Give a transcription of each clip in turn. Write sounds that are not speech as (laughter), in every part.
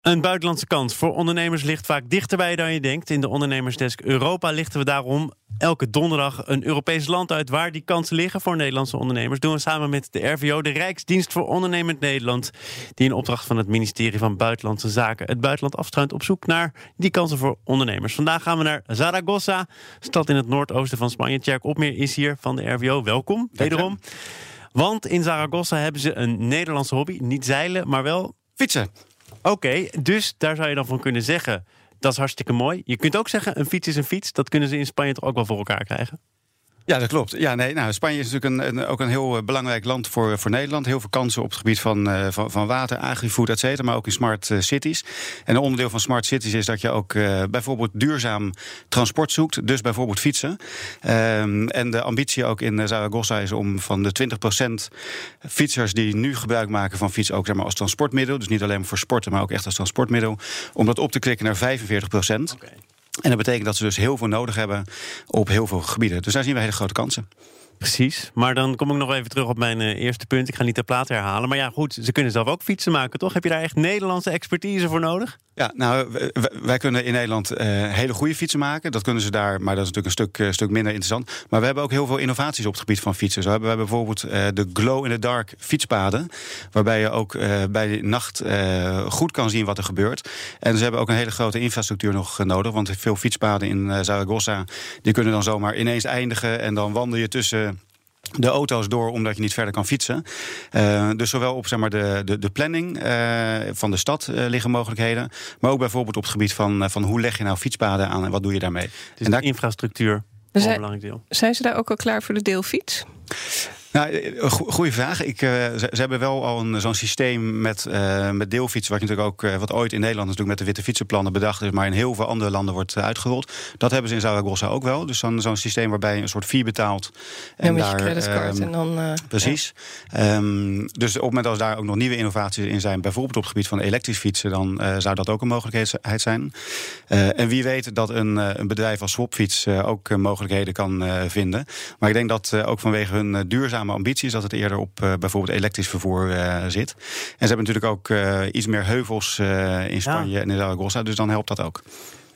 Een buitenlandse kans voor ondernemers ligt vaak dichterbij dan je denkt. In de ondernemersdesk Europa lichten we daarom elke donderdag een Europees land uit waar die kansen liggen voor Nederlandse ondernemers. Doen we samen met de RVO, de Rijksdienst voor Ondernemend Nederland, die in opdracht van het ministerie van Buitenlandse Zaken het buitenland afstruint op zoek naar die kansen voor ondernemers. Vandaag gaan we naar Zaragoza, stad in het noordoosten van Spanje. Tjerk Opmeer is hier van de RVO. Welkom, wederom. Want in Zaragoza hebben ze een Nederlandse hobby. Niet zeilen, maar wel Fietsen. Oké, dus daar zou je dan van kunnen zeggen... dat is hartstikke mooi. Je kunt ook zeggen, een fiets is een fiets. Dat kunnen ze in Spanje toch ook wel voor elkaar krijgen? Ja, dat klopt. Ja, nee, nou, Spanje is natuurlijk een, een, ook een heel eh, belangrijk land voor, voor Nederland. Heel veel kansen op het gebied van, uh, van, van water, agrifood, et cetera, maar ook in smart cities. En een onderdeel van smart cities is dat je ook bijvoorbeeld duurzaam transport zoekt, dus bijvoorbeeld fietsen. Um, en de ambitie ook in Zaragoza is om van de 20% fietsers die nu gebruik maken van fiets ook zeg maar, als transportmiddel, dus niet alleen voor sporten, maar ook echt als transportmiddel, om dat op te klikken naar 45%. Okay. En dat betekent dat ze dus heel veel nodig hebben op heel veel gebieden. Dus daar zien we hele grote kansen. Precies, maar dan kom ik nog even terug op mijn uh, eerste punt. Ik ga niet ter plaatse herhalen. Maar ja, goed, ze kunnen zelf ook fietsen maken, toch? Heb je daar echt Nederlandse expertise voor nodig? Ja, nou, wij kunnen in Nederland uh, hele goede fietsen maken. Dat kunnen ze daar, maar dat is natuurlijk een stuk, uh, stuk minder interessant. Maar we hebben ook heel veel innovaties op het gebied van fietsen. Zo hebben we bijvoorbeeld de glow-in-the-dark fietspaden. Waarbij je ook bij de nacht goed kan zien wat er gebeurt. En ze hebben ook een hele grote infrastructuur nog nodig. Want veel fietspaden in Zaragoza... die kunnen dan zomaar ineens eindigen. En dan wandel je tussen de auto's door omdat je niet verder kan fietsen. Uh, dus zowel op zeg maar, de, de, de planning uh, van de stad uh, liggen mogelijkheden. Maar ook bijvoorbeeld op het gebied van, van hoe leg je nou fietspaden aan en wat doe je daarmee. Dus en daar... infrastructuur. Een belangrijk deel. Zijn ze daar ook al klaar voor de deelfiets? Nou, goede vraag. Ik, uh, ze, ze, hebben wel al zo'n systeem met, uh, met deelfietsen, wat, natuurlijk ook, uh, wat ooit in Nederland natuurlijk met de witte fietsenplannen bedacht is, maar in heel veel andere landen wordt uitgerold. Dat hebben ze in Zaragoza ook wel. Dus dan zo'n systeem waarbij je een soort fee betaalt. En ja, daar, je en dan. precies. Ja. Um, dus op het moment als daar ook nog nieuwe innovaties in zijn, bijvoorbeeld op het gebied van elektrisch fietsen, dan zou dat ook een mogelijkheid zijn. en wie weet dat een, een bedrijf als Swapfiets ook mogelijkheden kan vinden. Maar ik denk dat ook vanwege hun duurzaam ambities dat het eerder op uh, bijvoorbeeld elektrisch vervoer uh, zit. En ze hebben natuurlijk ook uh, iets meer heuvels in Spanje ja. en in Zaragoza, dus dan helpt dat ook.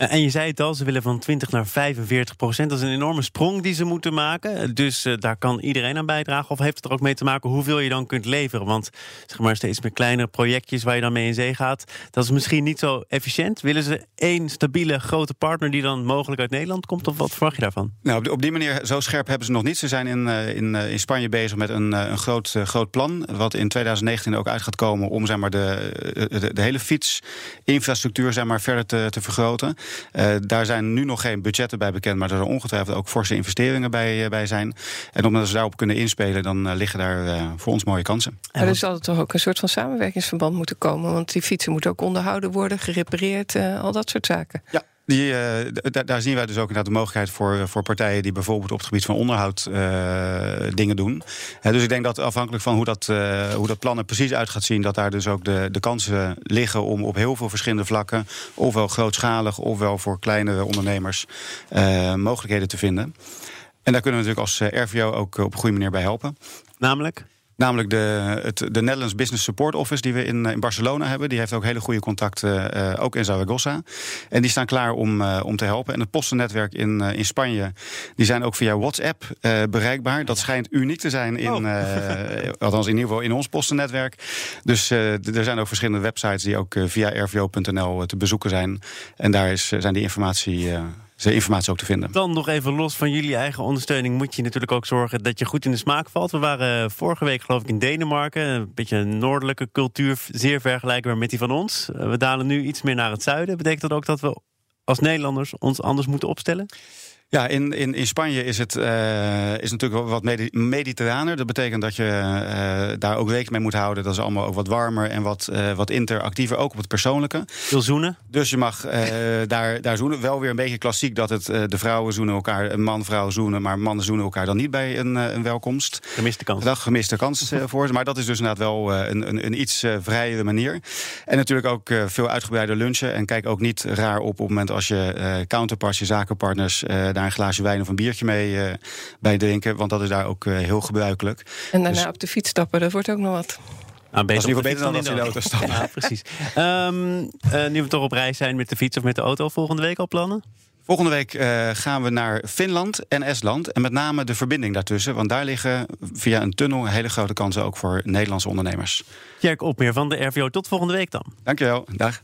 En je zei het al, ze willen van 20 naar 45 procent. Dat is een enorme sprong die ze moeten maken. Dus uh, daar kan iedereen aan bijdragen. Of heeft het er ook mee te maken hoeveel je dan kunt leveren? Want zeg maar steeds meer kleine projectjes waar je dan mee in zee gaat. Dat is misschien niet zo efficiënt. Willen ze één stabiele grote partner die dan mogelijk uit Nederland komt? Of wat verwacht je daarvan? Nou, op, die manier, zo scherp hebben ze nog niet. Ze zijn in, uh, in, in Spanje bezig met een, een groot, groot plan. Wat in 2019 ook uit gaat komen om zeg maar, de, de, de hele fietsinfrastructuur zeg maar, verder te, te vergroten. Uh, daar zijn nu nog geen budgetten bij bekend, maar er zijn ongetwijfeld ook forse investeringen bij, uh, bij zijn. En omdat we daarop kunnen inspelen, dan uh, liggen daar voor ons mooie kansen. Maar er zal toch ook een soort van samenwerkingsverband moeten komen, want die fietsen moeten ook onderhouden worden, gerepareerd, al dat soort zaken. Ja, die, uh, daar zien wij dus ook inderdaad de mogelijkheid voor, voor partijen die bijvoorbeeld op het gebied van onderhoud uh, dingen doen. Uh, dus ik denk dat afhankelijk van hoe dat, hoe dat plan er precies uit gaat zien, dat daar dus ook de, de kansen liggen om op heel veel verschillende vlakken, ofwel grootschalig, ofwel voor kleinere ondernemers, mogelijkheden te vinden. En daar kunnen we natuurlijk als RVO ook op een goede manier bij helpen. Namelijk? Namelijk de, het, de Netherlands Business Support Office die we in, in Barcelona hebben. Die heeft ook hele goede contacten, uh, ook in Zaragoza. En die staan klaar om, uh, om te helpen. En het postennetwerk in, uh, in Spanje, die zijn ook via WhatsApp bereikbaar. Dat schijnt uniek te zijn, in, oh. (laughs) althans in ieder geval in ons postennetwerk. Dus er zijn ook verschillende websites die ook via rvo.nl te bezoeken zijn. En daar is, zijn die informatie informatie ook te vinden. Dan nog even los van jullie eigen ondersteuning... moet je natuurlijk ook zorgen dat je goed in de smaak valt. We waren vorige week geloof ik in Denemarken. Een beetje een noordelijke cultuur, zeer vergelijkbaar met die van ons. We dalen nu iets meer naar het zuiden. Betekent dat ook dat we als Nederlanders ons anders moeten opstellen? Ja, in, in, in Spanje is het uh, is natuurlijk wat mediterraner. Dat betekent dat je uh, daar ook rekening mee moet houden. Dat is allemaal ook wat warmer en wat, uh, wat interactiever, ook op het persoonlijke. Veel zoenen? Dus je mag (laughs) daar, daar zoenen. Wel weer een beetje klassiek dat het de vrouwen zoenen elkaar, een man-vrouw zoenen, maar mannen zoenen elkaar dan niet bij een, een welkomst. Gemiste kans. Dag, gemiste kans (laughs) voor ze. Maar dat is dus inderdaad wel een, een, een iets vrijere manier. En natuurlijk ook veel uitgebreider lunchen. En kijk ook niet raar op op het moment als je counterparts, je zakenpartners daar een glaasje wijn of een biertje mee uh, bij drinken. Want dat is daar ook uh, heel gebruikelijk. En daarna dus... op de fiets stappen, dat wordt ook nog wat. Nou, Dat is in ieder geval beter dan in de auto stappen. (laughs) Ja, precies. Ehm, eh, nu we toch op reis zijn met de fiets of met de auto, volgende week al plannen? Volgende week eh, gaan we naar Finland en Estland. En met name de verbinding daartussen. Want daar liggen via een tunnel hele grote kansen ook voor Nederlandse ondernemers. Jerk Opmeer van de RVO. Tot volgende week dan. Dankjewel. Dag.